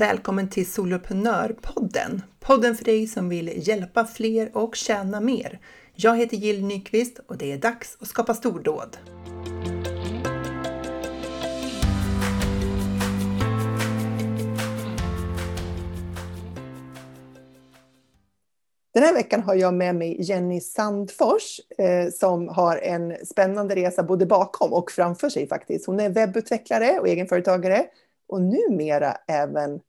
välkommen till Soloprenörpodden. Podden för dig som vill hjälpa fler och tjäna mer. Jag heter Jill Nyqvist och det är dags att skapa stordåd. Den här veckan har jag med mig Jenny Sandfors eh, som har en spännande resa både bakom och framför sig faktiskt. Hon är webbutvecklare och egenföretagare och numera även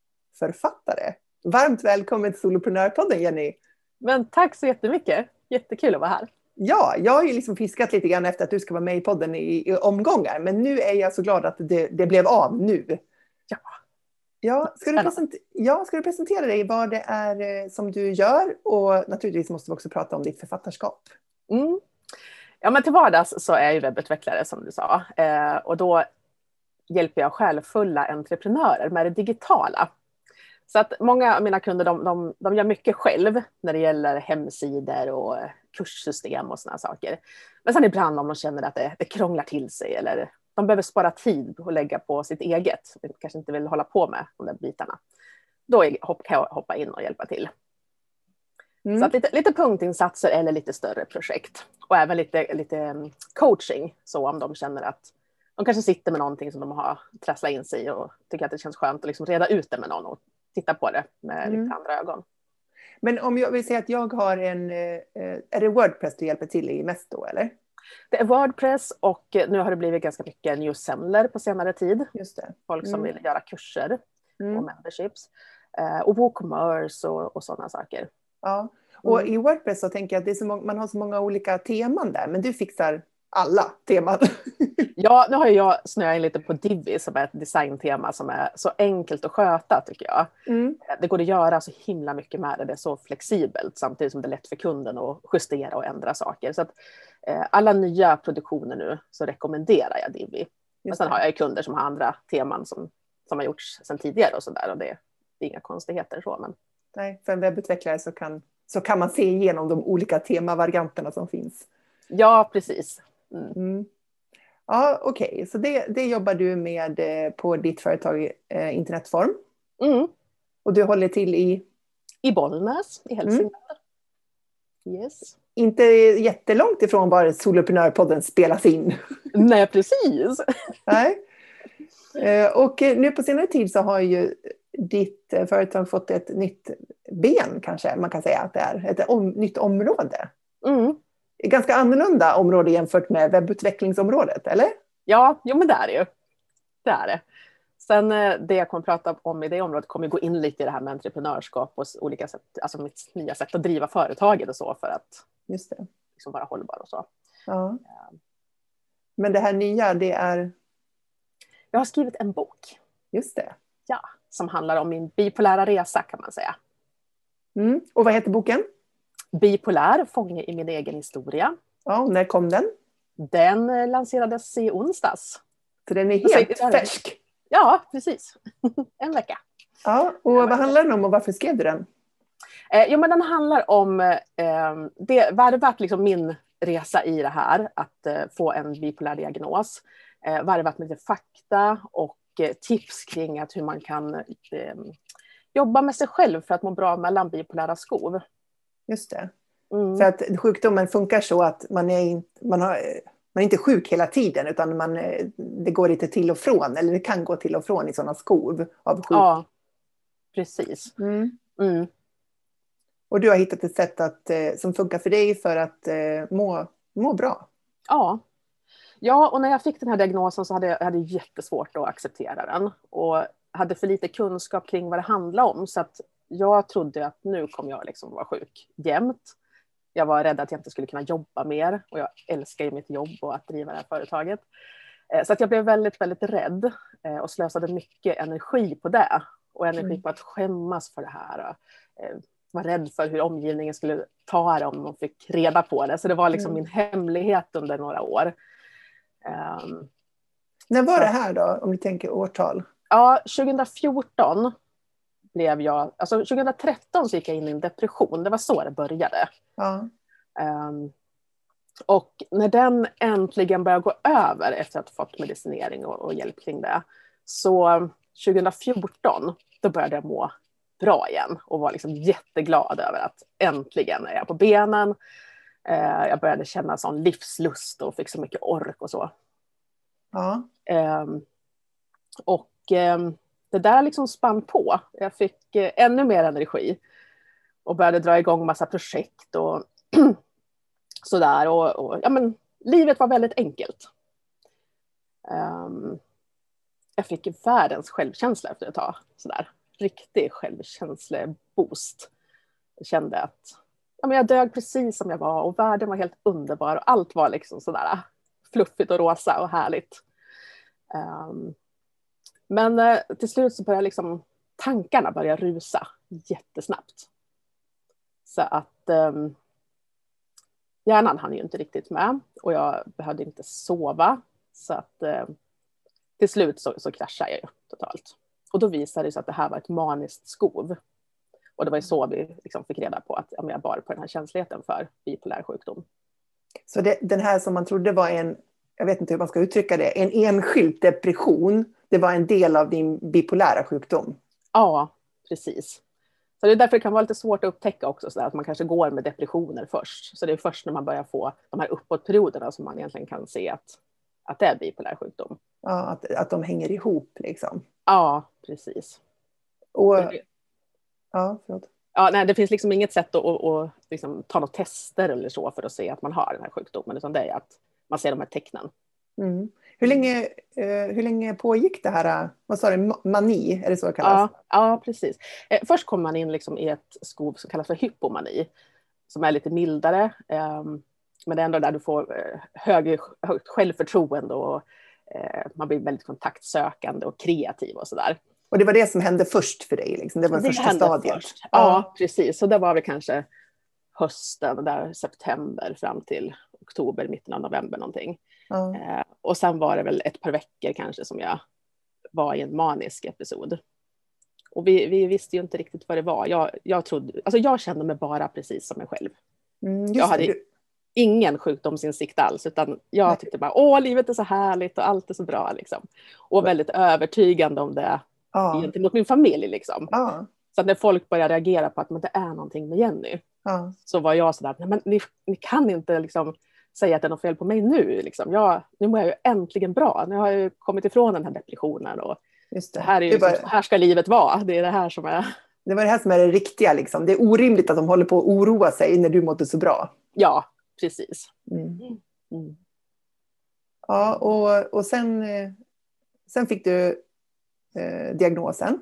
författare. Varmt välkommen till Soloprenörpodden Jenny! Men tack så jättemycket! Jättekul att vara här. Ja, jag har ju liksom fiskat lite grann efter att du ska vara med i podden i, i omgångar, men nu är jag så glad att det, det blev av nu. Ja. Ja ska, du ja, ska du presentera dig vad det är eh, som du gör och naturligtvis måste vi också prata om ditt författarskap. Mm. Ja, men till vardags så är jag webbutvecklare som du sa eh, och då hjälper jag självfulla entreprenörer med det digitala. Så att många av mina kunder de, de, de gör mycket själv när det gäller hemsidor och kurssystem och sådana saker. Men sen ibland om de känner att det, det krånglar till sig eller de behöver spara tid och lägga på sitt eget, de kanske inte vill hålla på med de där bitarna. Då kan jag hoppa in och hjälpa till. Mm. Så att lite, lite punktinsatser eller lite större projekt. Och även lite, lite mm, coaching, så om de känner att de kanske sitter med någonting som de har trasslat in sig i och tycker att det känns skönt att liksom reda ut det med någon och titta på det med mm. lite andra ögon. Men om jag vill säga att jag har en, eh, är det Wordpress du hjälper till i mest då eller? Det är Wordpress och nu har det blivit ganska mycket New Sendler på senare tid. Just det. Folk som mm. vill göra kurser mm. och memberships. Eh, och WooCommerce och, och sådana saker. Ja, och mm. i Wordpress så tänker jag att det är så många, man har så många olika teman där, men du fixar alla teman. ja, nu har jag snöat in lite på Divi som är ett designtema som är så enkelt att sköta tycker jag. Mm. Det går att göra så himla mycket med det, det är så flexibelt samtidigt som det är lätt för kunden att justera och ändra saker. Så att, eh, alla nya produktioner nu så rekommenderar jag Divi. Men sen har jag kunder som har andra teman som, som har gjorts sedan tidigare och sådär och det, det är inga konstigheter så. Men... Nej, för en webbutvecklare så kan, så kan man se igenom de olika temavarianterna som finns. Ja, precis. Mm. mm. Ja, Okej, okay. så det, det jobbar du med eh, på ditt företag eh, Internetform. Mm. Och du håller till i? I Bollnäs i Hälsingland. Mm. Yes. Inte jättelångt ifrån var Soloprenörpodden spelas in. Nej, precis. Nej. Eh, och nu på senare tid så har ju ditt eh, företag fått ett nytt ben kanske man kan säga att det är. Ett om, nytt område. Mm ganska annorlunda område jämfört med webbutvecklingsområdet, eller? Ja, jo men det är det ju. Det är det. Sen eh, det jag kommer prata om i det området kommer gå in lite i det här med entreprenörskap och olika sätt, alltså mitt nya sätt att driva företaget och så för att Just det. Liksom vara hållbar och så. Ja. Men det här nya, det är? Jag har skrivit en bok. Just det. Ja, som handlar om min bipolära resa kan man säga. Mm. Och vad heter boken? Bipolär, fånge i min egen historia. Ja, när kom den? Den eh, lanserades i onsdags. Så den är helt så, färsk? Ja, precis. en vecka. Ja, och vad handlar den om och varför skrev du den? Eh, jo, men den handlar om eh, det, varvat liksom min resa i det här, att eh, få en bipolär diagnos. Eh, varvat med lite fakta och eh, tips kring att hur man kan eh, jobba med sig själv för att må bra mellan bipolära skov. Just det. Mm. För att sjukdomen funkar så att man är, in, man, har, man är inte sjuk hela tiden utan man, det går lite till och från, eller det kan gå till och från i sådana skov av sjuk. Ja, precis. Mm. Mm. Och du har hittat ett sätt att, eh, som funkar för dig för att eh, må, må bra. Ja. Ja, och när jag fick den här diagnosen så hade jag hade jättesvårt att acceptera den. Och hade för lite kunskap kring vad det handlade om. Så att jag trodde att nu kommer jag liksom vara sjuk jämt. Jag var rädd att jag inte skulle kunna jobba mer och jag älskar ju mitt jobb och att driva det här företaget. Eh, så att jag blev väldigt, väldigt rädd eh, och slösade mycket energi på det och energi mm. på att skämmas för det här. Och eh, var rädd för hur omgivningen skulle ta det om de fick reda på det. Så det var liksom mm. min hemlighet under några år. Um, När var det här då, om du tänker årtal? Ja, 2014 blev jag, alltså 2013 så gick jag in i en depression, det var så det började. Ja. Um, och när den äntligen började gå över efter att ha fått medicinering och, och hjälp kring det, så 2014 då började jag må bra igen och var liksom jätteglad över att äntligen är jag på benen. Eh, jag började känna sån livslust och fick så mycket ork och så. Ja. Eh, och eh, det där liksom spann på. Jag fick eh, ännu mer energi och började dra igång massa projekt och sådär. Och, och, ja, men, livet var väldigt enkelt. Um, jag fick världens självkänsla efter ett tag. Sådär. Riktig självkänsleboost. Jag kände att ja, men jag dög precis som jag var och världen var helt underbar och allt var liksom sådär fluffigt och rosa och härligt. Um, men eh, till slut så började liksom tankarna börja rusa jättesnabbt. Så att um, hjärnan hann ju inte riktigt med och jag behövde inte sova. Så att uh, till slut så, så kraschade jag ju totalt. Och då visade det sig att det här var ett maniskt skov. Och det var ju så vi liksom fick reda på att ja, jag bar på den här känsligheten för bipolär sjukdom. Så det, den här som man trodde var en, jag vet inte hur man ska uttrycka det, en enskild depression, det var en del av din bipolära sjukdom? Ja, precis. Så det är därför det kan vara lite svårt att upptäcka också, så att man kanske går med depressioner först. Så det är först när man börjar få de här uppåtperioderna som man egentligen kan se att, att det är bipolär sjukdom. Ja, att, att de hänger ihop liksom. Ja, precis. Och, ja, förlåt. Ja, nej, det finns liksom inget sätt att, att, att liksom, ta några tester eller så för att se att man har den här sjukdomen, utan det är att man ser de här tecknen. Mm. Hur, länge, eh, hur länge pågick det här, vad sa du, mani, är det så det kallas? Ja, ja precis. Eh, först kommer man in liksom i ett skov som kallas för hypomani, som är lite mildare, eh, men det är ändå där du får eh, hög, högt självförtroende och eh, man blir väldigt kontaktsökande och kreativ och sådär. Och det var det som hände först för dig? Liksom. Det var det första stadiet? Först. Ja, ja, precis. Så det var väl kanske hösten, där september fram till oktober, mitten av november någonting. Ja. Eh, och sen var det väl ett par veckor kanske som jag var i en manisk episod. Och vi, vi visste ju inte riktigt vad det var. Jag, jag, trodde, alltså jag kände mig bara precis som mig själv. Mm, jag hade det. ingen sjukdomsinsikt alls, utan jag Nej. tyckte bara åh, livet är så härligt och allt är så bra. Liksom. Och väldigt övertygande om det ja. gentemot min familj. Liksom. Ja. Så när folk började reagera på att men det är någonting med Jenny, ja. så var jag sådär, Nej, men ni, ni kan inte liksom säga att det är något fel på mig nu. Liksom. Jag, nu mår jag ju äntligen bra. Nu har jag kommit ifrån den här depressionen. Och det. Det här, är ju, var... liksom, här ska livet vara. Det är det här som är... Det var det här som är det riktiga. Liksom. Det är orimligt att de håller på att oroa sig när du mådde så bra. Ja, precis. Mm. Mm. Ja, och, och sen, eh, sen fick du eh, diagnosen.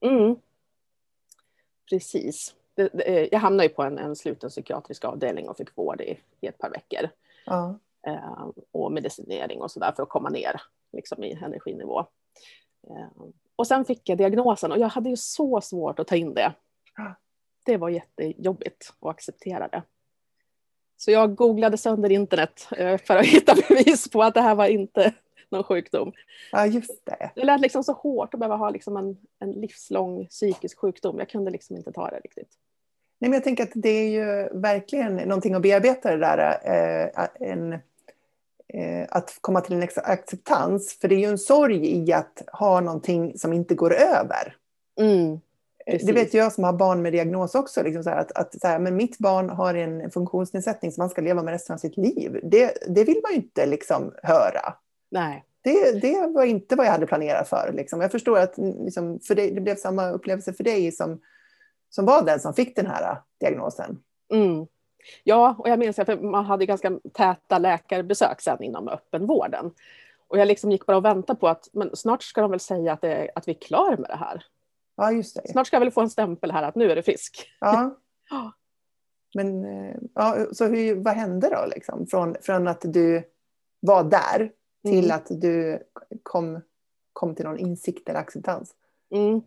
Mm. Precis. Det, det, jag hamnade ju på en, en sluten psykiatrisk avdelning och fick vård i, i ett par veckor. Ja. Eh, och medicinering och sådär för att komma ner liksom, i energinivå. Eh, och sen fick jag diagnosen och jag hade ju så svårt att ta in det. Det var jättejobbigt att acceptera det. Så jag googlade sönder internet eh, för att hitta bevis på att det här var inte någon sjukdom. Ja, just det. Det lät liksom så hårt att behöva ha liksom en, en livslång psykisk sjukdom. Jag kunde liksom inte ta det riktigt. Nej, men jag tänker att det är ju verkligen någonting att bearbeta det där. Eh, en, eh, att komma till en acceptans. För det är ju en sorg i att ha någonting som inte går över. Mm, det vet jag som har barn med diagnos också. Liksom så att, att så här, men mitt barn har en funktionsnedsättning som man ska leva med resten av sitt liv. Det, det vill man ju inte liksom höra. Nej. Det, det var inte vad jag hade planerat för. Liksom. Jag förstår att liksom, för dig, det blev samma upplevelse för dig som, som var den som fick den här diagnosen. Mm. Ja, och jag minns att man hade ganska täta läkarbesök sen inom öppenvården. Och jag liksom gick bara och väntade på att men snart ska de väl säga att, det, att vi är klara med det här. Ja, just det. Snart ska jag väl få en stämpel här att nu är du frisk. Ja. Men eh, ja, så hur, vad hände då liksom? Från, från att du var där till mm. att du kom, kom till någon insikt eller acceptans? Mm.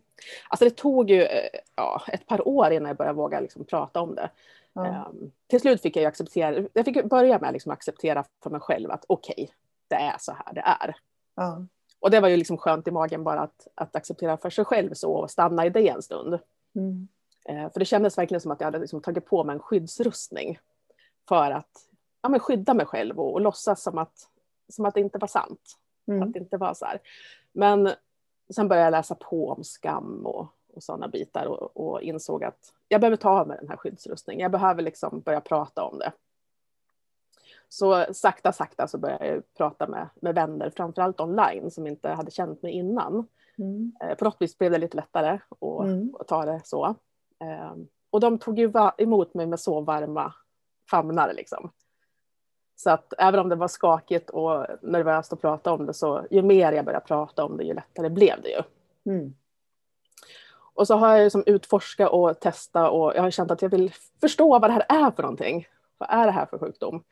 Alltså det tog ju eh, ja, ett par år innan jag började våga liksom prata om det. Ja. Um, till slut fick jag acceptera, jag fick börja med att liksom acceptera för mig själv att okej, okay, det är så här det är. Ja. Och det var ju liksom skönt i magen bara att, att acceptera för sig själv så och stanna i det en stund. Mm. Uh, för det kändes verkligen som att jag hade liksom tagit på mig en skyddsrustning för att ja, men skydda mig själv och, och låtsas som att som att det inte var sant. Mm. Att det inte var så här. Men sen började jag läsa på om skam och och sådana bitar och, och, insåg att jag behöver ta av mig den här skyddsrustningen. Jag behöver liksom börja prata om det. Så sakta, sakta så började jag prata med, med vänner, framförallt online, som inte hade känt mig innan. Mm. Eh, på något vis blev det lite lättare att, mm. att ta det så. Ehm, och de tog ju emot mig med så varma famnar liksom. Så att även om det var skakigt och nervöst att prata om det så ju mer jag började prata om det ju lättare blev det ju. Mm. Och så har jag liksom utforskat och testat och jag har känt att jag vill förstå vad det här är för någonting. Vad är det här för sjukdom?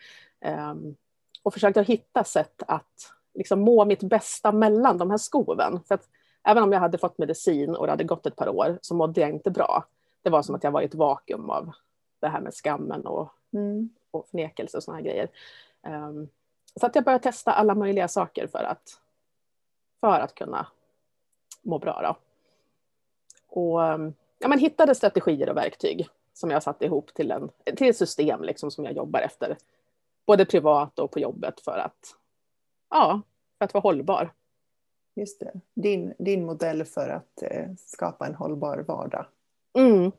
Um, och försökt att hitta sätt att liksom må mitt bästa mellan de här skoven. För att även om jag hade fått medicin och det hade gått ett par år så mådde jag inte bra. Det var som att jag var i ett vakuum av det här med skammen och, mm. Och förnekelse och sådana här grejer. Um, så att jag började testa alla möjliga saker för att, för att kunna må bra. Då. Och ehm, ja, men hittade strategier och verktyg som jag satte ihop till, en, till ett system liksom, som jag jobbar efter. Både privat och på jobbet för att, ja, för att vara hållbar. Just det. Din, din modell för att eh, skapa en hållbar vardag. Mm,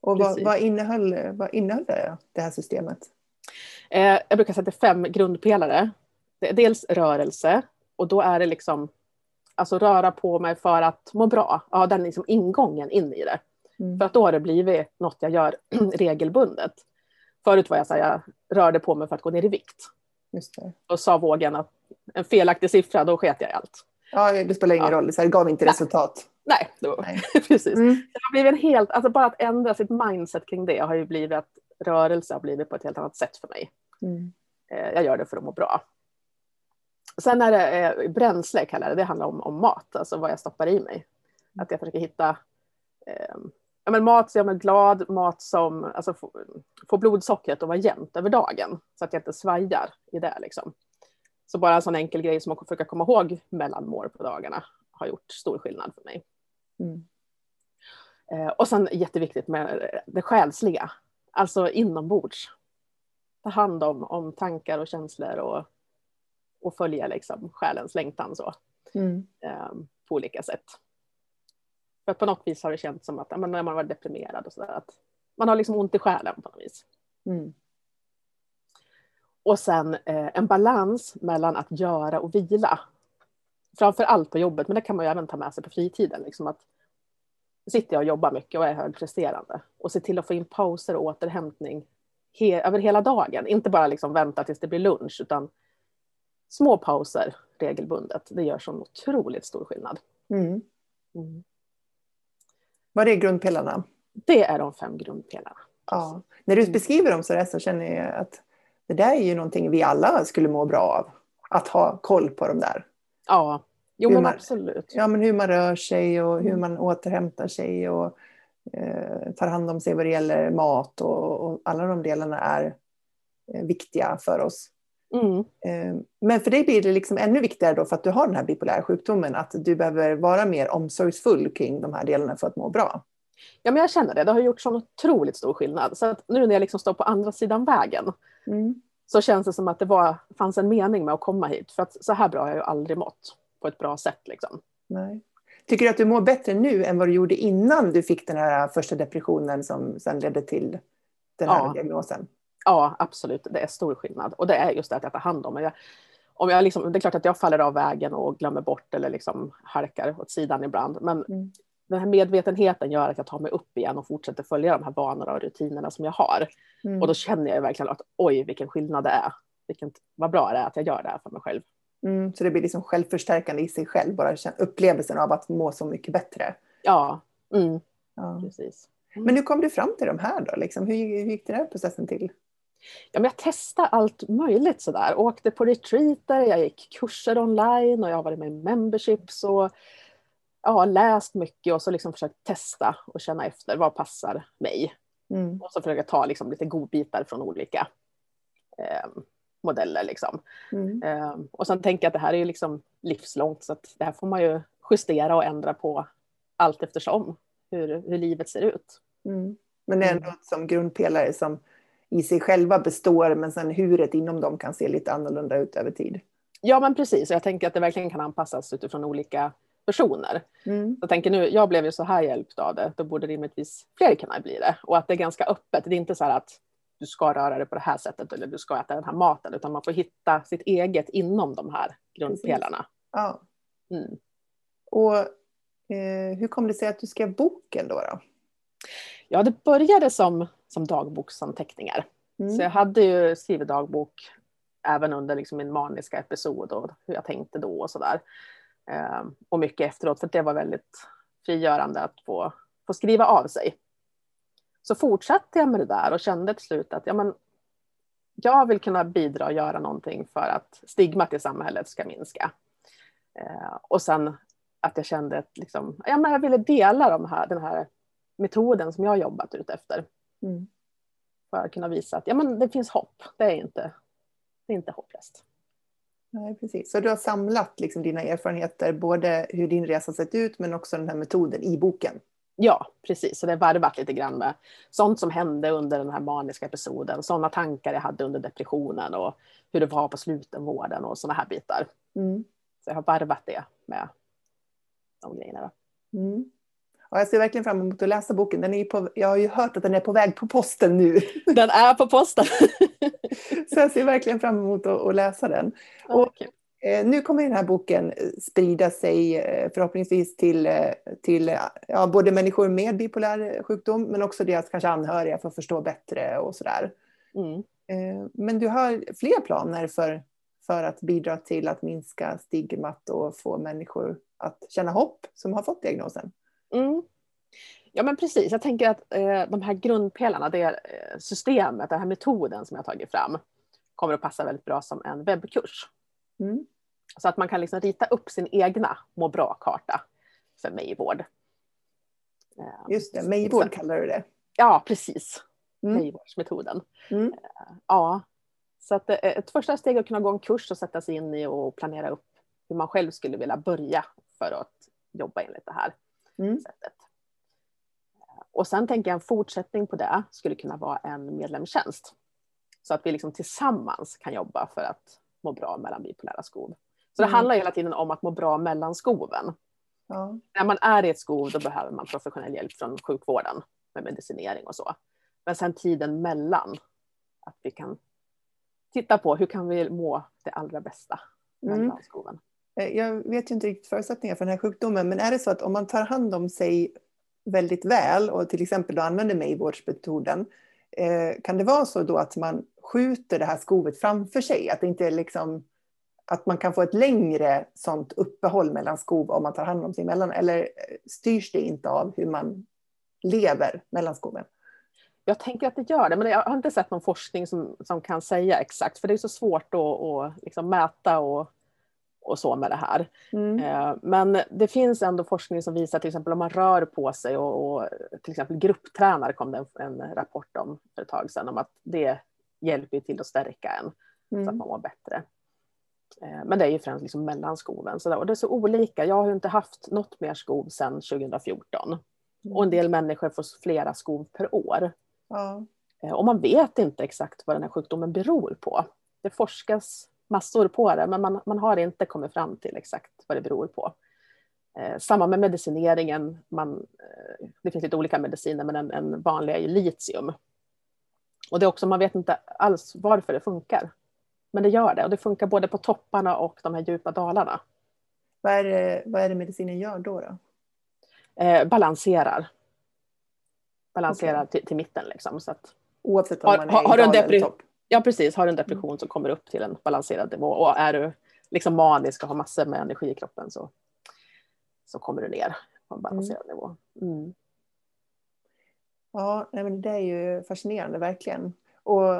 och vad, vad, innehöll, vad innehöll det här systemet? Eh, jag brukar säga att det är fem grundpelare. Det är dels rörelse och då är det liksom alltså röra på mig för att må bra. Ja, den liksom ingången in i det. Mm. För att då har det blivit något jag gör regelbundet. Förut var jag så här, jag rörde på mig för att gå ner i vikt. Just det. Och sa vågen att en felaktig siffra, då sket jag i allt. Ja, det spelar ingen ja. roll, så det gav inte Nej. resultat. Nej, Nej. precis. Mm. Det har blivit en helt, alltså bara att ändra sitt mindset kring det har ju blivit att rörelse har blivit på ett helt annat sätt för mig. Mm. Eh, jag gör det för att må bra. Sen är det eh, bränsle kallar det, det handlar om, om mat, alltså vad jag stoppar i mig. Att jag försöker hitta eh, ja, men mat som gör mig glad, mat som alltså, får, får blodsockret att vara jämnt över dagen så att jag inte svajar i det. Liksom. Så bara en sån enkel grej som att försöka komma ihåg mellanmål på dagarna har gjort stor skillnad för mig. Mm. Eh, och sen jätteviktigt med det själsliga, alltså inombords. Ta hand om, om tankar och känslor och, och följa liksom själens längtan så. Mm. Eh, på olika sätt. För på något vis har det känts som att när man var deprimerad och sådär att man har liksom ont i själen på något vis. Mm. Och sen eh, en balans mellan att göra och vila. Framför allt på jobbet, men det kan man ju även ta med sig på fritiden. Liksom att sitter jag och jobbar mycket och är högpresterande och se till att få in pauser och återhämtning he över hela dagen. Inte bara liksom vänta tills det blir lunch, utan små pauser regelbundet. Det gör sån otroligt stor skillnad. Mm. Mm. Vad är grundpelarna? Det är de fem grundpelarna. Ja. När du beskriver dem så, där så känner jag att det där är ju någonting vi alla skulle må bra av. Att ha koll på de där. Ja, jo men man, absolut. Ja, men hur man rör sig och hur mm. man återhämtar sig och eh, tar hand om sig vad det gäller mat och, och alla de delarna är eh, viktiga för oss. Mm. Eh, men för dig blir det liksom ännu viktigare då för att du har den här bipolära sjukdomen att du behöver vara mer omsorgsfull kring de här delarna för att må bra. Ja, men jag känner det. Det har gjort sån otroligt stor skillnad. Så att nu när jag liksom står på andra sidan vägen mm. så känns det som att det var, fanns en mening med att komma hit. För att så här bra har jag ju aldrig mått på ett bra sätt. Liksom. Nej. Tycker du att du mår bättre nu än vad du gjorde innan du fick den här första depressionen som sen ledde till den här ja. diagnosen? Ja, absolut. Det är stor skillnad. Och det är just det att jag tar hand om mig. Om jag liksom, det är klart att jag faller av vägen och glömmer bort eller liksom halkar åt sidan ibland. Men mm den här medvetenheten gör att jag tar mig upp igen och fortsätter följa de här vanorna och rutinerna som jag har. Mm. Och då känner jag verkligen att oj, vilken skillnad det är. Vilken, vad bra det är att jag gör det här för mig själv. Mm, så det blir liksom självförstärkande i sig själv, bara upplevelsen av att må så mycket bättre. Ja, mm. ja. precis. Mm. Men hur kom du fram till de här då? Liksom? Hur, hur gick den här processen till? Ja, men jag testade allt möjligt sådär. Åkte på retreater, jag gick kurser online och jag har varit med i memberships och ja, läst mycket och så liksom försökt testa och känna efter vad passar mig. Mm. Och så försöka ta liksom lite godbitar från olika eh, modeller. Liksom. Mm. Eh, och sen tänker jag att det här är ju liksom livslångt så att det här får man ju justera och ändra på allt eftersom hur, hur livet ser ut. Mm. Men det är ändå mm. som grundpelare som i sig själva består men sen huret inom dem kan se lite annorlunda ut över tid. Ja men precis, och jag tänker att det verkligen kan anpassas utifrån olika personer. Mm. Jag tänker nu, jag blev ju så här hjälpt av det, då borde rimligtvis fler kunna bli det. Och att det är ganska öppet, det är inte så här att du ska röra dig på det här sättet eller du ska äta den här maten, utan man får hitta sitt eget inom de här grundpelarna. Ja. Mm. Och eh, hur kom det sig att du skrev boken då? då? Ja, det började som, som dagboksanteckningar. Mm. Så jag hade ju skrivit dagbok även under liksom min maniska episod och hur jag tänkte då och sådär. Eh, och mycket efteråt, för det var väldigt frigörande att få, få skriva av sig. Så fortsatte jag med det där och kände till slut att ja, men, jag vill kunna bidra och göra någonting för att stigmat i samhället ska minska. Eh, och sen att jag kände att liksom, ja, men jag ville dela de här, den här metoden som jag har jobbat ut efter. Mm. För att kunna visa att ja, men det finns hopp. Det är inte, det är inte hopplöst. Nej, precis. Så du har samlat liksom dina erfarenheter, både hur din resa sett ut men också den här metoden i boken. Ja, precis. Så det är varvat lite grann med sånt som hände under den här maniska episoden, sådana tankar jag hade under depressionen och hur det var på slutenvården och sådana här bitar. Mm. Så jag har varvat det med de grejerna. Mm. Ja, jag ser verkligen fram emot att läsa boken. Den är på, jag har ju hört att den är på väg på posten nu. Den är på posten. Så jag ser verkligen fram emot att, att läsa den. Och, Okej. Eh, nu kommer den här boken eh, sprida sig eh, förhoppningsvis till, till ja, både människor med bipolär sjukdom men också deras kanske anhöriga för att förstå bättre och sådär. Mm. Men du har fler planer för, för att bidra till att minska stigmat och få människor att känna hopp som har fått diagnosen. Mm. Ja men precis, jag tänker att eh, de här grundpelarna, det systemet, den här metoden som jag tagit fram kommer att passa väldigt bra som en webbkurs. Mm. Så att man kan liksom rita upp sin egna må bra-karta för mig i vård. Eh, Just det, Mejvård kallar du det. Ja, precis. Mm. Mejvårdsmetoden. Mm. Ja, så att eh, ett första steg är att kunna gå en kurs och sätta sig in i och planera upp hur man själv skulle vilja börja för att jobba enligt det här Mm. sättet. Och sen tänker jag en fortsättning på det skulle kunna vara en medlemstjänst. Så att vi liksom tillsammans kan jobba för att må bra mellan bipolära skov. Så det Mm. handlar hela tiden om att må bra mellan skoven. Ja. När man är i ett skov då behöver man professionell hjälp från sjukvården med medicinering och så. Men sen tiden mellan, att vi kan titta på hur kan vi må det allra bästa Mm. mellan skoven. Eh, Jag vet ju inte riktigt förutsättningar för den här sjukdomen, men är det så att om man tar hand om sig väldigt väl och till exempel då använder Mejvårdsmetoden, eh, Eh, kan det vara så då att man skjuter det här skovet framför sig? Att det inte är liksom att man kan få ett längre sånt uppehåll mellan skov om man tar hand om sig emellan? Eller eh, styrs det inte av hur man lever mellan skoven? Jag tänker att det gör det, men jag har inte sett någon forskning som, som kan säga exakt, för det är så svårt att, att liksom mäta och, och så med det här. Mm. Eh, Men det finns ändå forskning som visar till exempel om man rör på sig och, och till exempel grupptränar kom det en, en rapport om för ett tag sedan om att det hjälper till att stärka en så att Mm. man mår bättre. Eh, Men det är ju främst liksom mellan skoven. Så där. Och det är så olika. Jag har ju inte haft något mer skov sedan 2014. Och en del människor får flera skov per år. Ja. Eh, Och man vet inte exakt vad den här sjukdomen beror på. Det forskas massor på det, men man, man har inte kommit fram till exakt vad det beror på. Eh, samma med medicineringen. Man, eh, det finns lite olika mediciner, men en, en vanlig är litium. Och det är också, man vet inte alls varför det funkar. Men det gör det, och det funkar både på topparna och de här djupa dalarna. Vad, är det, vad är det medicinen gör då? då? Eh, balanserar. Balanserar till, till mitten liksom. Så att, Oavsett om Har- man är har- har en dal eller topp? Ja precis, har du en depression så kommer du upp till en balanserad nivå och är du liksom manisk och har massor med energi i kroppen så, så kommer du ner på en balanserad nivå. Mm. Ja, nej, men det är ju fascinerande verkligen. Och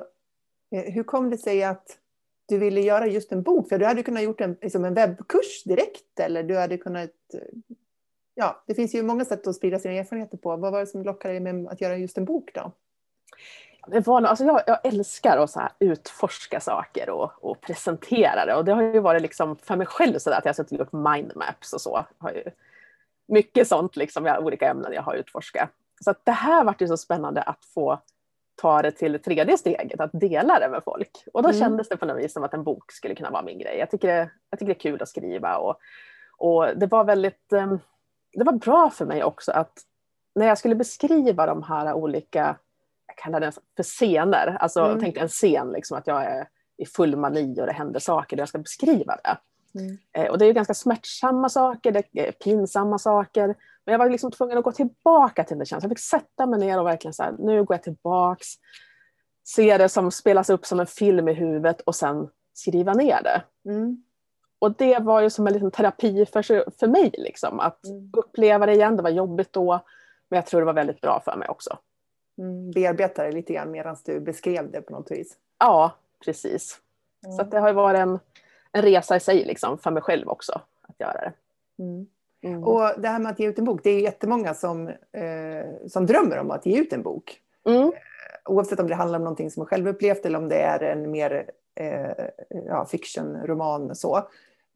eh, hur kom det sig att du ville göra just en bok? För du hade kunnat gjort en, liksom en webbkurs direkt eller du hade kunnat... eh, Ja, det finns ju många sätt att sprida sina erfarenheter på. Vad var det som lockade dig med att göra just en bok då? Det var, nog- alltså jag, jag älskar att så utforska saker och, och presentera det och det har ju varit liksom för mig själv så att jag har suttit och gjort mindmaps och så. Har ju mycket sånt liksom, jag, olika ämnen jag har utforskat. Så att det här vart ju så spännande att få ta det till det tredje steget, att dela det med folk. Och då Mm. kändes det på något vis som att en bok skulle kunna vara min grej. Jag tycker det, jag tycker det är kul att skriva och, Och det var väldigt, eh, det var bra för mig också att när jag skulle beskriva de här olika, jag kallar det för scener, alltså mm. tänk en scen, liksom, att jag är i full mani och det händer saker och jag ska beskriva det. Mm. Eh, och det är ganska smärtsamma saker, det är pinsamma saker. Men jag var liksom tvungen att gå tillbaka till den känslan. Jag fick sätta mig ner och verkligen så här, nu går jag tillbaks. Se det som spelas upp som en film i huvudet och sen skriva ner det. Mm. Och det var ju som en liten terapi för, för mig, liksom, att mm. uppleva det igen. Det var jobbigt då, men jag tror det var väldigt bra för mig också. Mm, bearbeta det lite grann medan du beskrev det på något vis. Ja, precis. Mm. Så det har ju varit en, en resa i sig liksom, för mig själv också att göra det. Mm. Mm. Och det här med att ge ut en bok, det är jättemånga som, eh, som drömmer om att ge ut en bok. Mm. Eh, oavsett om det handlar om någonting som är självupplevt eller om det är en mer eh, ja, fiction, roman så.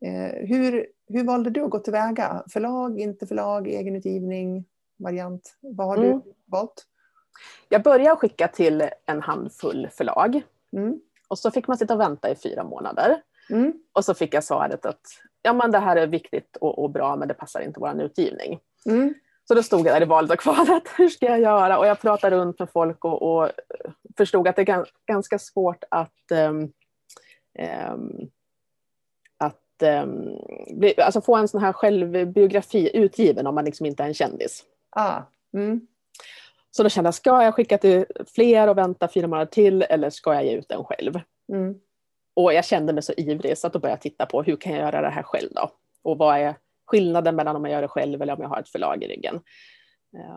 Eh, hur, hur valde du att gå tillväga? Förlag, inte förlag, egenutgivning, variant? Vad har mm. du valt? Jag började skicka till en handfull förlag. Mm. Och så fick man sitta och vänta i fyra månader. Mm. Och så fick jag svaret att ja, men det här är viktigt och, och bra men det passar inte vår utgivning. Mm. Så då stod jag där i valet och kvalet, hur ska jag göra? Och jag pratade runt med folk och, och förstod att det är ganska svårt att, um, um, att um, bli, alltså få en sån här självbiografi utgiven om man liksom inte är en kändis. Ah. Mm. Så då kände jag, ska jag skicka till fler och vänta fyra månader till eller ska jag ge ut den själv? Mm. Och jag kände mig så ivrig så att då började jag titta på hur kan jag göra det här själv då? Och vad är skillnaden mellan om jag gör det själv eller om jag har ett förlag i ryggen?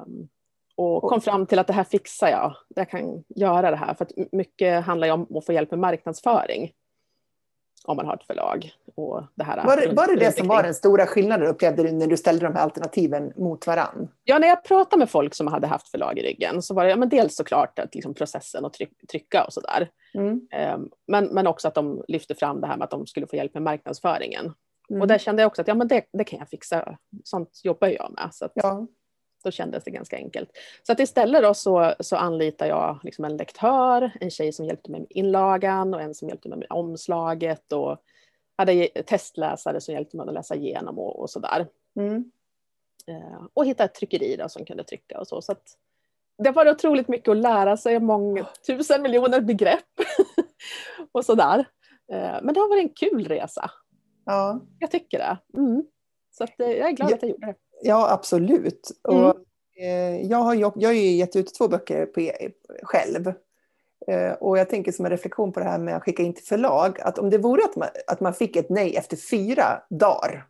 Um, och kom fram till att det här fixar jag. Jag kan göra det här för att mycket handlar ju om att få hjälp med marknadsföring om man har ett förlag. Och det här var, det, var det det som var den stora skillnaden upplevde du när du ställde de här alternativen mot varann? Ja, när jag pratade med folk som hade haft förlag i ryggen så var det ja, men dels såklart att liksom processen att tryck, trycka och sådär. Mm. Um, men, men också att de lyfte fram det här med att de skulle få hjälp med marknadsföringen. Mm. Och där kände jag också att ja, men det, det kan jag fixa, sånt jobbar jag med. Så att, ja. Då kändes det ganska enkelt. Så att istället då så, så anlitar jag liksom en lektör, en tjej som hjälpte mig med inlagan och en som hjälpte mig med omslaget och hade testläsare som hjälpte mig att läsa igenom och, och sådär. Mm. Eh, och hitta ett tryckeri då som kunde trycka och så. så att det var otroligt mycket att lära sig, många tusen miljoner begrepp och sådär. Eh, men det har varit en kul resa. Ja. Jag tycker det. Mm. Så att, eh, jag är glad ja. att jag gjorde det. Ja, absolut. Mm. Och, eh, jag, har, jag, jag har ju gett ut två böcker på, e, själv. Eh, och jag tänker som en reflektion på det här med att skicka in till förlag, att om det vore att man, att man fick ett nej efter fyra dagar,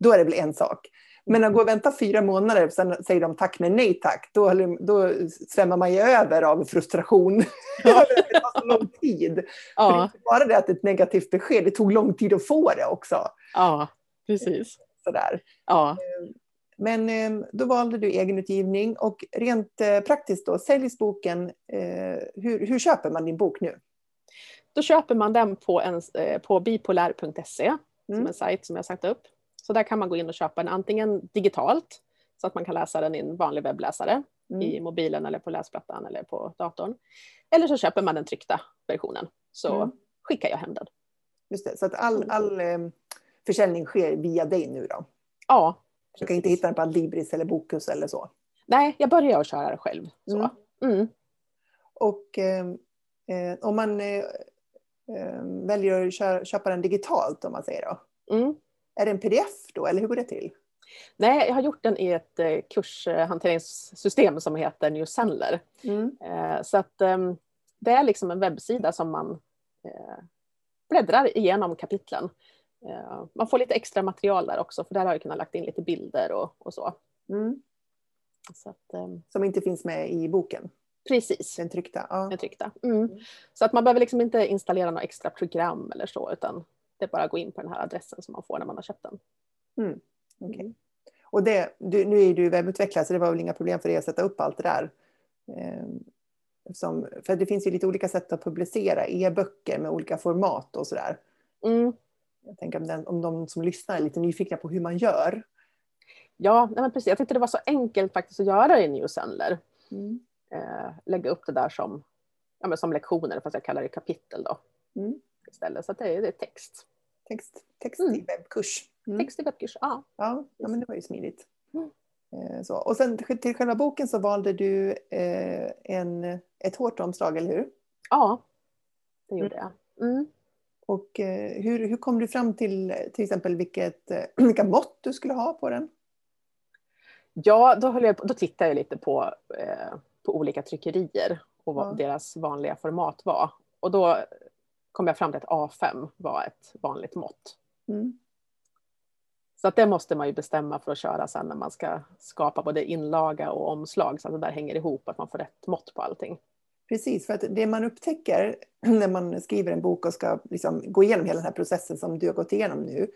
då är det väl en sak. Men att gå och vänta fyra månader och sen säger de tack men nej tack, då, då svämmar man ju över av frustration. Ja. det tar så lång tid. Ja. För bara det att ett negativt besked, det tog lång tid att få det också. Ja, precis. Sådär. Ja. Eh, men eh, då valde du egenutgivning och rent eh, praktiskt då, säljs boken, hur, hur köper man din bok nu? Då köper man den på, en, på bipolär.se, mm. som en sajt som jag sagt upp. Så där kan man gå in och köpa den antingen digitalt, så att man kan läsa den i en vanlig webbläsare, mm. i mobilen eller på läsplattan eller på datorn. Eller så köper man den tryckta versionen, så mm. skickar jag hem den. Just det, så att all, all försäljning sker via dig nu då? Ja. Du kan inte hitta den på Adlibris eller Bokus eller så? Nej, jag börjar köra själv. Så. Mm. Mm. Och eh, eh om man eh, eh, väljer att köra, köpa den digitalt, om man säger då, mm. är det en pdf då, eller hur går det till? Nej, jag har gjort den i ett eh, kurshanteringssystem som heter New Sendler. Mm. Så att ehm, det är liksom en webbsida som man bläddrar igenom kapitlen. Eh, man får lite extra material där också för där har jag kunnat lagt in lite bilder och, och så. Mm. så att, um... Som inte finns med i boken? Precis. Den tryckta? Ja. Den tryckta. Mm. Mm. Så att man behöver liksom inte installera några extra program eller så utan det är bara att gå in på den här adressen som man får när man har köpt den. Mm. Okay. Mm. Och det, du, nu är du webbutvecklare så det var väl inga problem för dig att sätta upp allt det där? Eh, som, för det finns ju lite olika sätt att publicera e-böcker med olika format och sådär. Mm. Jag tänker om, den, om de som lyssnar är lite nyfikna på hur man gör. Ja, men precis. Jag tyckte det var så enkelt faktiskt att göra i Newsendler. Mm. Eh, lägga upp det där som, ja, men som lektioner, fast jag kallar det kapitel då. Mm. Istället, så det det är text. Text, text mm. i webbkurs. Mm. 60 böcker, ja. Ja, ja, men det var ju smidigt. Mm. Eh, Så. Och sen till själva boken så valde du eh, en, ett hårt omslag, eller hur? Ja, det gjorde jag. Mm. Och eh, hur, hur kom du fram till till exempel vilket, eh, vilka mått du skulle ha på den? Ja, då, höll jag, då tittade jag lite på, eh, på olika tryckerier och vad Ja. deras vanliga format var. Och då kom jag fram till att A5 var ett vanligt mått. Mm. Så att det måste man ju bestämma för att köra sen när man ska skapa både inlaga och omslag så att det där hänger ihop, att man får rätt mått på allting. Precis, för att det man upptäcker när man skriver en bok och ska liksom gå igenom hela den här processen som du har gått igenom nu,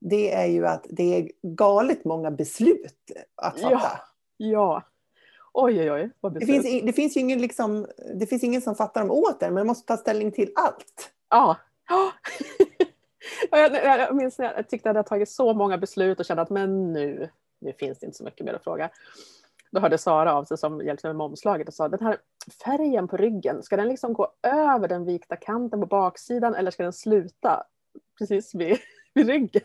det är ju att det är galet många beslut att fatta. Ja. Ja. Oj, oj, oj. Vad Det, finns, det, finns ingen liksom, det finns ingen som fattar dem åt en, men man måste ta ställning till allt. Ja. Ja, jag, jag jag minns när jag tyckte att jag hade tagit så många beslut och kände att men nu, nu finns det inte så mycket mer att fråga. Då hörde Sara av sig som hjälpte mig med omslaget och sa den här färgen på ryggen, ska den liksom gå över den vikta kanten på baksidan eller ska den sluta precis vid, vid ryggen?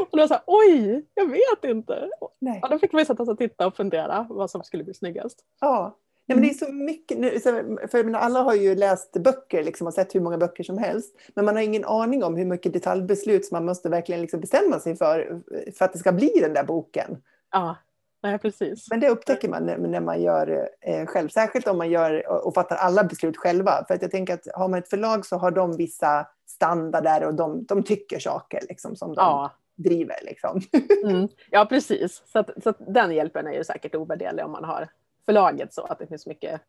Och då var så här, oj, jag vet inte. Nej. Ja, då fick vi sätta oss och titta och fundera vad som skulle bli snyggast. Ja. Nej, men det är så mycket, nu- för jag menar, alla har ju läst böcker liksom, och sett hur många böcker som helst. Men man har ingen aning om hur mycket detaljbeslut som man måste verkligen liksom bestämma sig för, för att det ska bli den där boken. Ja, nej, precis. Men det upptäcker man när, när man gör eh, själv, särskilt om man gör och, och fattar alla beslut själva. För att jag tänker att har man ett förlag så har de vissa standarder och de, de tycker saker liksom, som de Ja, driver. Liksom. Mm, ja, precis. Så, att, så att den hjälpen är ju säkert ovärderlig om man har förlaget så att det finns mycket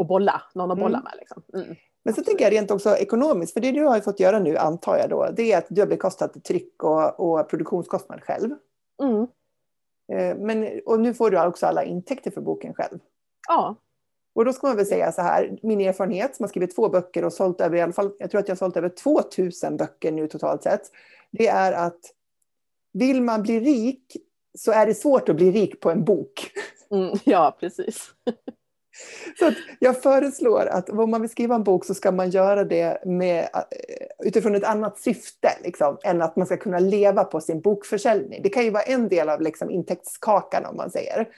att bolla, någon att bolla Mm. med. Liksom. Mm. Men så tänker jag rent också ekonomiskt, för det du har fått göra nu antar jag då, det är att du har bekostat tryck och, och produktionskostnad själv. Mm. Eh, Men, och nu får du också alla intäkter för boken själv. Ja, Och då ska man väl säga så här, min erfarenhet som har skrivit två böcker och sålt över i alla fall, jag tror att jag har sålt över 2000 böcker nu totalt sett. Det är att vill man bli rik så är det svårt att bli rik på en bok. mm, ja precis. Så att jag föreslår att om man vill skriva en bok så ska man göra det med, eh, utifrån ett annat syfte liksom, än att man ska kunna leva på sin bokförsäljning. Det kan ju vara en del av liksom, intäktskakan om man säger.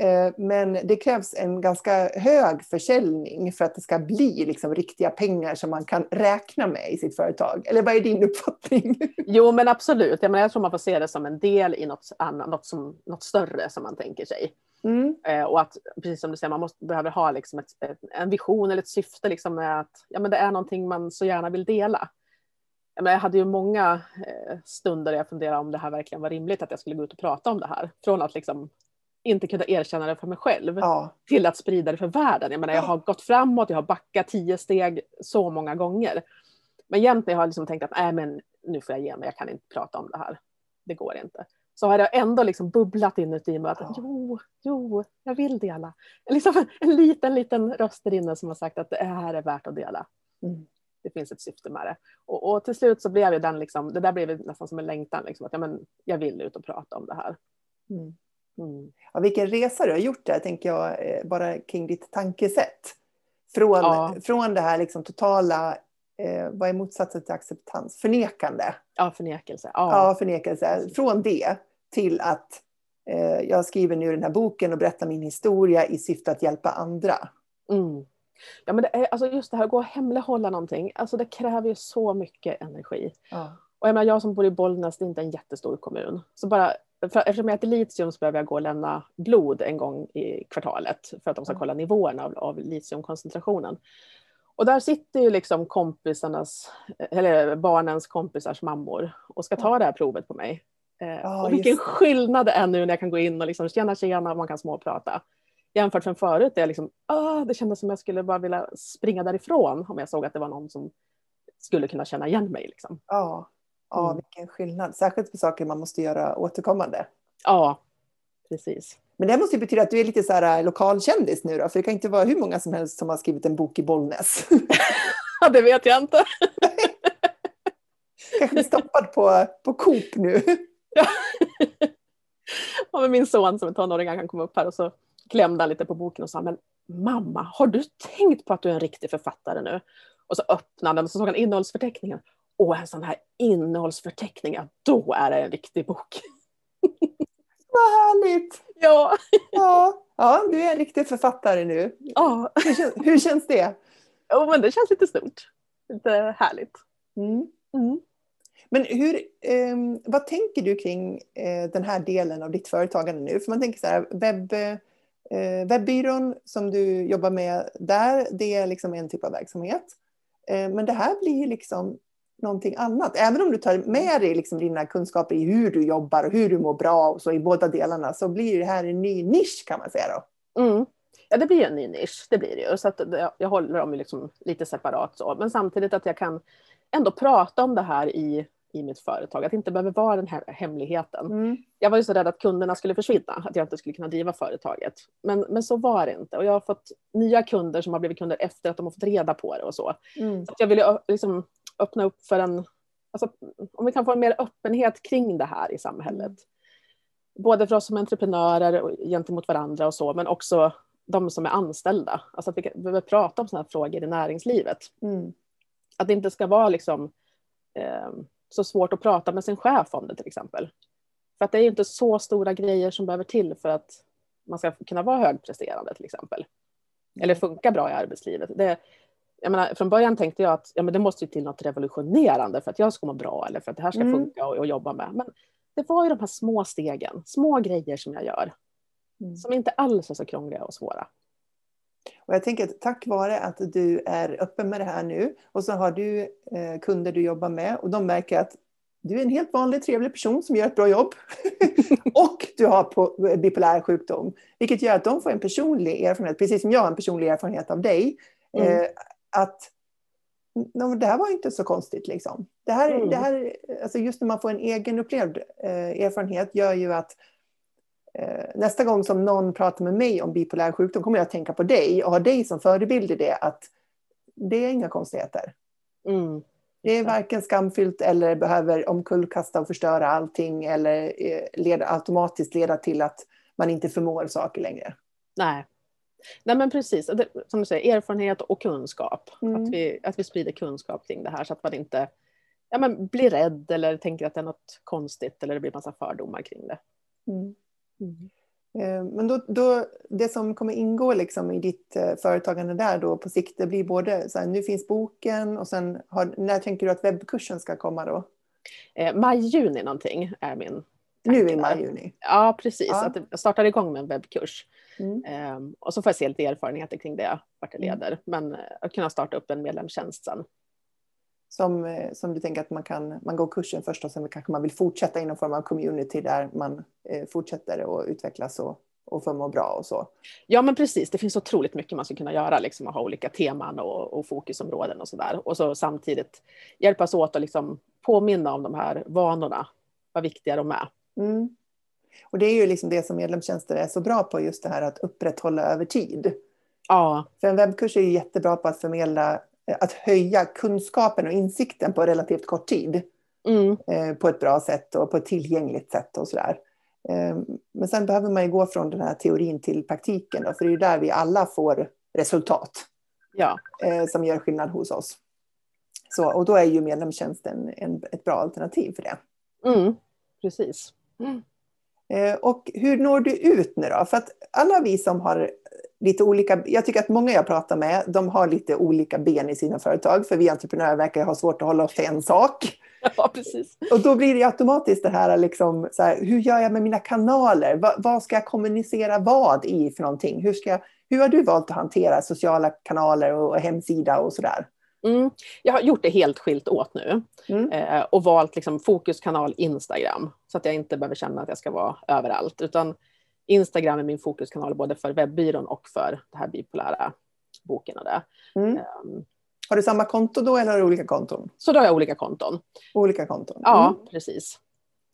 Eh, men det krävs en ganska hög försäljning för att det ska bli liksom, riktiga pengar som man kan räkna med i sitt företag. Eller vad är din uppfattning? Jo men absolut, jag, menar, jag tror man får se det som en del i något, annat, något, som, något större som man tänker sig. Mm. Eh, och att, precis som du säger, man måste, behöver ha liksom ett, ett, en vision eller ett syfte liksom med att ja, men det är någonting man så gärna vill dela. Jag, menar, jag hade ju många eh, stunder där jag funderade om det här verkligen var rimligt att jag skulle gå ut och prata om det här. Från att liksom inte kunna erkänna det för mig själv Ja, till att sprida det för världen. Jag menar, jag har gått framåt, jag har backat tio steg så många gånger. Men jämt när jag har liksom tänkt att Nej, men nu får jag ge mig, jag kan inte prata om det här. Det går inte. Så har jag ändå liksom bubblat inuti mig att jo, jo, jag vill dela. Liksom en liten, liten röst där inne som har sagt att det här är värt att dela. Mm. Det finns ett syfte med det. Och, och till slut så blev den liksom, det där blev nästan som en längtan, liksom, att ja, men, jag vill ut och prata om det här. Mm. Mm. Ja, vilken resa du har gjort där, tänker jag, eh, bara kring ditt tankesätt. Från, Ja. från det här liksom totala, eh, vad är motsatsen till acceptans? Förnekande. Ja, förnekelse. Ja, Ja. förnekelse. Från det till att eh, jag skriver nu den här boken och berättar min historia i syfte att hjälpa andra. Mm. Ja, men det är, alltså just det här att gå och hemlighålla någonting, alltså det kräver ju så mycket energi. Ja. Och jag, menar, jag som bor i Bollnäs, det är inte en jättestor kommun. Så bara, för, eftersom jag äter litium så behöver jag gå och lämna blod en gång i kvartalet för att de ska Mm. kolla nivåerna av, av litiumkoncentrationen. Och där sitter ju liksom kompisarnas, eller barnens kompisars mammor och ska ta det här provet på mig. Ja, och vilken just skillnad det är nu när jag kan gå in och liksom tjena tjena, man kan småprata. Jämfört med förut, där jag liksom, ah, det kändes som jag skulle bara vilja springa därifrån om jag såg att det var någon som skulle kunna känna igen mig. Liksom. Ja. ja, Mm. vilken skillnad. Särskilt för saker man måste göra återkommande. Ja, precis. Men det måste ju betyda att du är lite så här eh, lokalkändis nu då, för det kan inte vara hur många som helst som har skrivit en bok i Bollnäs. Ja, det vet jag inte. Kanske blir stoppad på, på Coop nu. Ja, men min son som är tonåring han kom upp här och så klämde han lite på boken och sa men mamma, har du tänkt på att du är en riktig författare nu? Och så öppnade han och så såg han innehållsförteckningen. åh, en sån här innehållsförteckning, ja, då är det en riktig bok. Vad härligt! Ja. ja. Ja, du är en riktig författare nu. ja. Hur, känns, hur känns det? Jo, men det känns lite stort. Lite härligt. Mm. Mm. Men hur, eh, vad tänker du kring eh, den här delen av ditt företagande nu? För man tänker så här, webb, eh, webbyrån som du jobbar med där, det är liksom en typ av verksamhet. Eh, men det här blir liksom någonting annat. Även om du tar med dig liksom dina kunskaper i hur du jobbar och hur du mår bra och så i båda delarna så blir det här en ny nisch kan man säga då. Mm. Ja, det blir en ny nisch, det blir det ju. Så att jag håller dem liksom lite separat så. Men samtidigt att jag kan ändå prata om det här i, i mitt företag. Att det inte behöver vara den här hemligheten. Mm. Jag var ju så rädd att kunderna skulle försvinna, att jag inte skulle kunna driva företaget. Men, men så var det inte. Och jag har fått nya kunder som har blivit kunder efter att de har fått reda på det och så. Mm. så jag vill liksom öppna upp för en... Alltså, om vi kan få en mer öppenhet kring det här i samhället. Både för oss som entreprenörer och gentemot varandra och så, men också de som är anställda. Alltså att vi behöver prata om sådana här frågor i näringslivet. Mm. Att det inte ska vara liksom, eh, så svårt att prata med sin chef om det till exempel. För att det är inte så stora grejer som behöver till för att man ska kunna vara högpresterande till exempel. Eller funka bra i arbetslivet. Det, jag menar, från början tänkte jag att ja, men det måste till något revolutionerande för att jag ska må bra eller för att det här ska Mm. funka och, och jobba med. Men det var ju de här små stegen, små grejer som jag gör. Mm. Som inte alls är så krångliga och svåra. Och jag tänker att tack vare att du är öppen med det här nu och så har du eh, kunder du jobbar med och de märker att du är en helt vanlig trevlig person som gör ett bra jobb. och du har på, bipolär sjukdom. Vilket gör att de får en personlig erfarenhet, precis som jag har en personlig erfarenhet av dig. Mm. Eh, att "Nå, men det här var inte så konstigt. Liksom. Det här, Mm. det här, alltså just när man får en egen upplevd eh, erfarenhet gör ju att eh, nästa gång som någon pratar med mig om bipolär sjukdom kommer jag att tänka på dig och ha dig som förebild i det. Att det är inga konstigheter. Mm. Det är varken skamfyllt eller behöver omkullkasta och förstöra allting eller eh, leda, automatiskt leda till att man inte förmår saker längre. Nej. Nej men precis, det, som du säger, erfarenhet och kunskap. Mm. Att, vi, att vi sprider kunskap kring det här så att man inte ja, men blir rädd eller tänker att det är något konstigt eller det blir massa fördomar kring det. Mm. Eh, Men då, då, det som kommer ingå liksom i ditt eh, företagande där då på sikt, det blir både så här, nu finns boken och sen har, när tänker du att webbkursen ska komma då? Eh, maj, juni någonting är min Nu tanke i där. maj, juni. Ja, precis. Ja. Att jag startar igång med en webbkurs. Mm. Ehm, och så får jag se lite erfarenheter kring det, vart det Mm. leder. Men att kunna starta upp en medlemstjänst sen. Som, eh, som du tänker att man kan, man går kursen först och sen kanske man vill fortsätta i någon form av community där man eh, fortsätter att utvecklas och, och få må bra och så. Ja, men precis. Det finns otroligt mycket man ska kunna göra, liksom att ha olika teman och, och fokusområden och sådär. Och så samtidigt hjälpas åt att liksom påminna om de här vanorna, vad viktiga de är. Mm. Och det är ju liksom det som medlemstjänster är så bra på, just det här att upprätthålla över tid. Ja, För en webbkurs är ju jättebra på att förmedla, att höja kunskapen och insikten på relativt kort tid. mm, eh, på ett bra sätt och på ett tillgängligt sätt och sådär. Eh, men sen behöver man ju gå från den här teorin till praktiken då, för det är ju där vi alla får resultat ja, eh, som gör skillnad hos oss. Så, och då är ju medlemstjänsten en, ett bra alternativ för det. mm, precis. Mm. Och hur når du ut nu då? För att alla vi som har lite olika, jag tycker att många jag pratar med, de har lite olika ben i sina företag, för vi entreprenörer verkar ha svårt att hålla oss till en sak. Ja, precis. Och då blir det automatiskt det här, liksom, så här hur gör jag med mina kanaler? Va, vad ska jag kommunicera vad i för någonting? Hur, ska jag, hur har du valt att hantera sociala kanaler och, och hemsida och sådär? Mm. Jag har gjort det helt skilt åt nu Mm. eh, och valt liksom fokuskanal Instagram så att jag inte behöver känna att jag ska vara överallt. Utan Instagram är min fokuskanal både för webbyrån och för det här bipolära boken och det. Mm. Ehm, Har du samma konto då eller har du olika konton? Så då har jag olika konton. Olika konton. Ja, Mm. precis.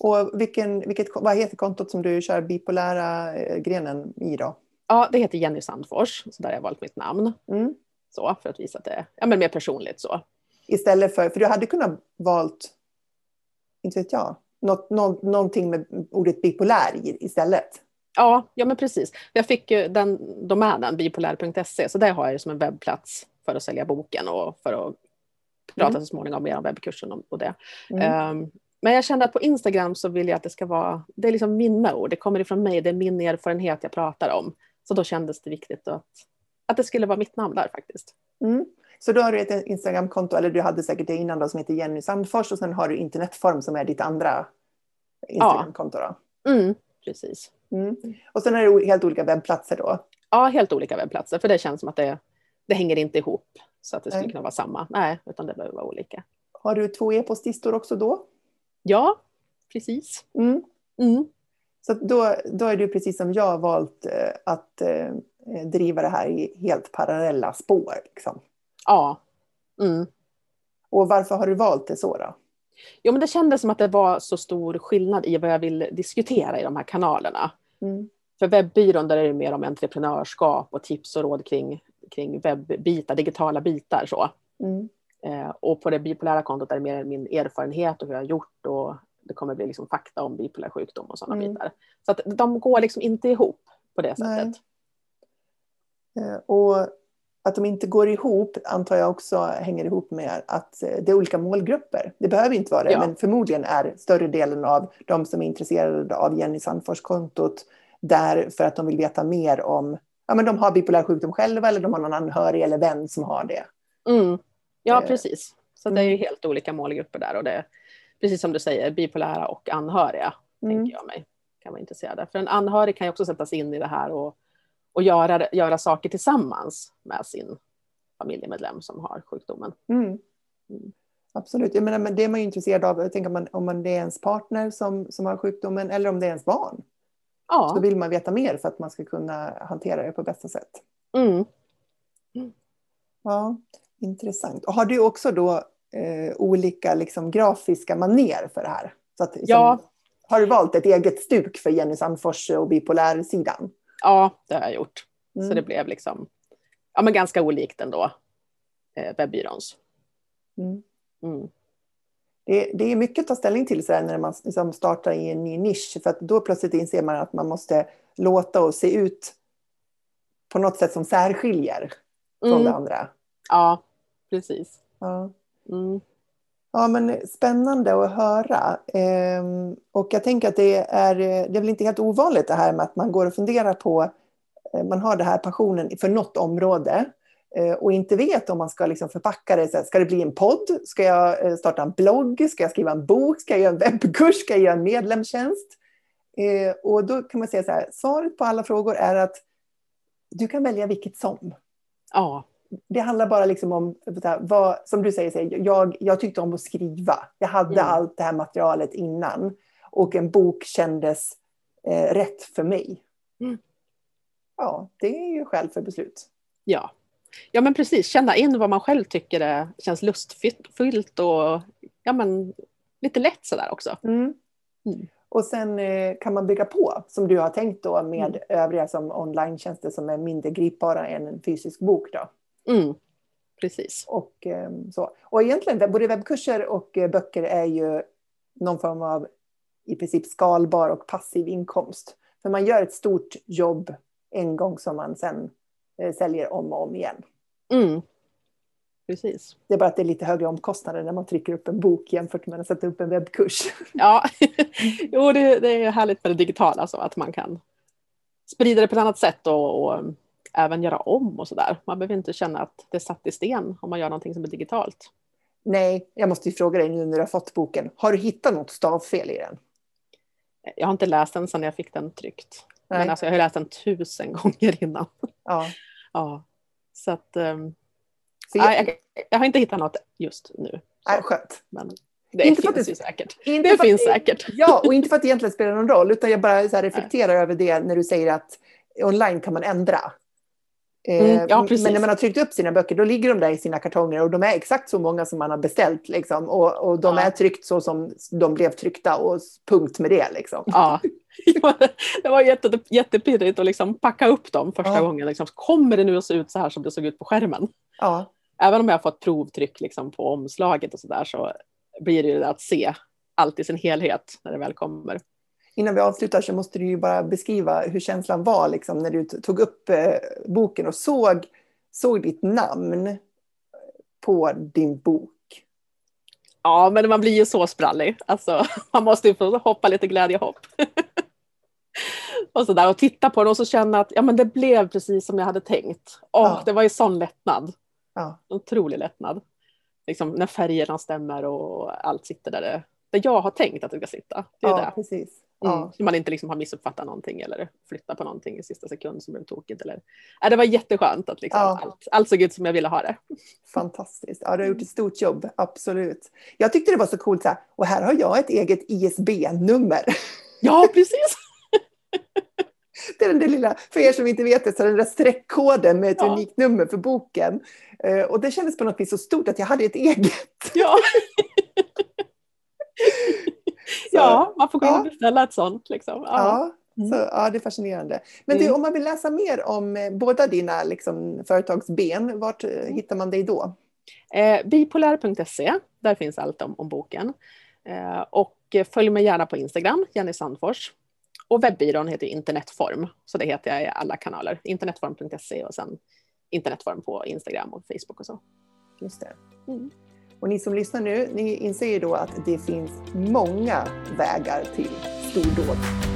Och vilken, vilket, vad heter kontot som du kör bipolära eh, grenen i då? Ja, det heter Jenny Sandfors, så där har jag valt mitt namn. Mm. Så, för att visa att det är ja, men mer personligt. så. Istället för, för du hade kunnat valt, inte vet jag, något, nå, någonting med ordet bipolär istället. Ja, ja, men precis. Jag fick ju den domänen, bipolär.se, så där har jag det som en webbplats för att sälja boken och för att prata Mm. så småningom mer om webbkursen och- och det. Mm. Ehm, men jag kände att på Instagram så vill jag att det ska vara, det är liksom mina ord, det kommer ifrån mig, det är min erfarenhet jag pratar om. Så då kändes det viktigt att, att det skulle vara mitt namn där faktiskt. Mm. Så då har du ett Instagramkonto, eller du hade säkert det innan då, som heter Jenny Sandfors och sen har du internetform som är ditt andra Instagramkonto. Då. Mm, precis. Mm. Och sen är det helt olika webbplatser då. Ja, helt olika webbplatser, för det känns som att det, det hänger inte ihop så att det skulle Nej. kunna vara samma. Nej, utan det behöver vara olika. Har du två e-postlistor också då? Ja, precis. Mm. Mm. Så då, då är du precis som jag valt eh, att eh, driva det här i helt parallella spår. Liksom. Ja. Mm. Och varför har du valt det så då? Jo, men det kändes som att det var så stor skillnad i vad jag vill diskutera i de här kanalerna. Mm. För webbyrån där är det mer om entreprenörskap och tips och råd kring, kring webbitar, digitala bitar. Så. Mm. Eh, och på det bipolära kontot är det mer min erfarenhet och hur jag har gjort och det kommer bli liksom fakta om bipolär sjukdom och sådana Mm. bitar. Så att de går liksom inte ihop på det Nej. sättet. Eh, Och att de inte går ihop antar jag också hänger ihop med att eh, det är olika målgrupper. Det behöver inte vara det, Ja. men förmodligen är större delen av de som är intresserade av Jenny Sandfors-kontot där för att de vill veta mer om, ja men de har bipolär sjukdom själva eller de har någon anhörig eller vän som har det. Mm. Ja, Eh, precis. Så det är ju mm. helt olika målgrupper där och det är precis som du säger, bipolära och anhöriga Mm. tänker jag mig kan vara intresserade. För en anhörig kan ju också sätta sig in i det här och, och göra, göra saker tillsammans med sin familjemedlem som har sjukdomen. Mm. Mm. Absolut, jag menar, men det är man ju intresserad av. Jag tänker om, man, om man, det är ens partner som, som har sjukdomen eller om det är ens barn. Så Ja, vill man veta mer för att man ska kunna hantera det på bästa sätt. mm. Ja, intressant. Och har du också då eh, olika liksom, grafiska maner för det här? Så att, Ja. Har du valt ett eget stuk för Jenny Sandfors och bipolärsidan? Ja det har jag gjort. Mm. Så det blev liksom ja, men ganska olikt ändå eh, webbyråns. Mm. Mm. Det, det är mycket att ta ställning till så här, när man liksom startar i en ny nisch. För att då plötsligt inser man att man måste låta och se ut på något sätt som särskiljer från Mm. det andra. Ja, precis. Ja. Ja, men eh, spännande att höra. Ehm, och jag tänker att det är, eh, det är väl inte helt ovanligt det här med att man går och funderar på, eh, man har den här passionen för något område och inte vet om man ska liksom förpacka det. Så här, ska det bli en podd? Ska jag starta en blogg? Ska jag skriva en bok? Ska jag göra en webbkurs? Ska jag göra en medlemstjänst? Och då kan man säga så här, svaret på alla frågor är att du kan välja vilket som Ja, det handlar bara liksom om, vad, som du säger, jag, jag tyckte om att skriva. Jag hade Mm. allt det här materialet innan. Och en bok kändes eh, rätt för mig. Mm. Ja, det är ju skäl för beslut. ja. Ja men precis, känna in vad man själv tycker är, känns lustfyllt och ja, men, lite lätt sådär också. Mm. Mm. Och sen eh, kan man bygga på, som du har tänkt då, med Mm. övriga som online-tjänster som är mindre gripbara än en fysisk bok. Då. Mm. Precis. Och, eh, så. och egentligen, både webbkurser och eh, böcker är ju någon form av i princip skalbar och passiv inkomst. För man gör ett stort jobb en gång som man sen eh, säljer om och om igen. Mm. Precis. Det är bara att det är lite högre omkostnader när man trycker upp en bok jämfört med att sätta upp en webbkurs. Ja, jo det, det är härligt med det digitala så att man kan sprida det på ett annat sätt och, och även göra om och sådär. Man behöver inte känna att det är satt i sten om man gör någonting som är digitalt. Nej, jag måste ju fråga dig nu när du har fått boken. Har du hittat något stavfel i den? Jag har inte läst den sedan jag fick den tryckt. Nej. Men alltså, jag har läst den tusen gånger innan. Ja. Ja. Så att, um, För jag, nej, jag, jag har inte hittat något just nu. nej, skönt. men det Inte för finns att det- säkert. Inte Det för att finns säkert. Ja, och inte för att det egentligen spelar någon roll, utan jag bara så reflekterar över det när du säger att online kan man ändra. Eh, Mm, ja, precis. men när man har tryckt upp sina böcker, då ligger de där i sina kartonger och de är exakt så många som man har beställt. Liksom, och, och de Ja. är tryckt så som de blev tryckta och punkt med det. Liksom. Ja. det var jätte, jättepirrigt att liksom packa upp dem första Ja. gången. Liksom, kommer det nu att se ut så här som det såg ut på skärmen? Ja, Även om jag har fått provtryck liksom, på omslaget och så där så blir det ju det att se allt i sin helhet när det väl kommer. Innan vi avslutar så måste du ju bara beskriva hur känslan var liksom, när du tog upp eh, boken och såg, såg ditt namn på din bok. Ja, men man blir ju så sprallig. Alltså, man måste ju få hoppa lite glädjehopp. och, så där, och titta på den och så känna att ja, men det blev precis som jag hade tänkt. Åh, ja. Det var ju sån lättnad. Ja. Otrolig lättnad. Liksom, när färgerna stämmer och allt sitter där det, där jag har tänkt att det ska sitta. Det är ja, det. precis. Mm. Så man inte liksom har missuppfattat någonting eller flyttat på någonting i sista sekund som blev tokigt. Eller... Ja, det var jätteskönt att liksom ja. allt, allt såg ut som jag ville ha det. Fantastiskt. Ja, du har gjort ett stort jobb, absolut. Jag tyckte det var så coolt, så här, och här har jag ett eget ISB-nummer. Ja, precis. Det är den där lilla, för er som inte vet det, så den där streckkoden med ett ja. unikt nummer för boken. Eh, och det kändes på något vis så stort att jag hade ett eget. Ja. ja, man får gå in och beställa ett sånt. Liksom. Ja. Mm. Så, ja, det är fascinerande. Men du, mm. om man vill läsa mer om eh, båda dina liksom, företagsben, vart eh, mm. hittar man dig då? Eh, bipolär.se, där finns allt om, om boken. Eh, och följ mig gärna på Instagram, Jenny Sandfors. Och webbyrån heter Internetform, så det heter jag i alla kanaler. Internetform.se och sen Internetform på Instagram och Facebook och så. Just det. Och ni som lyssnar nu, ni inser ju då att det finns många vägar till stordåd.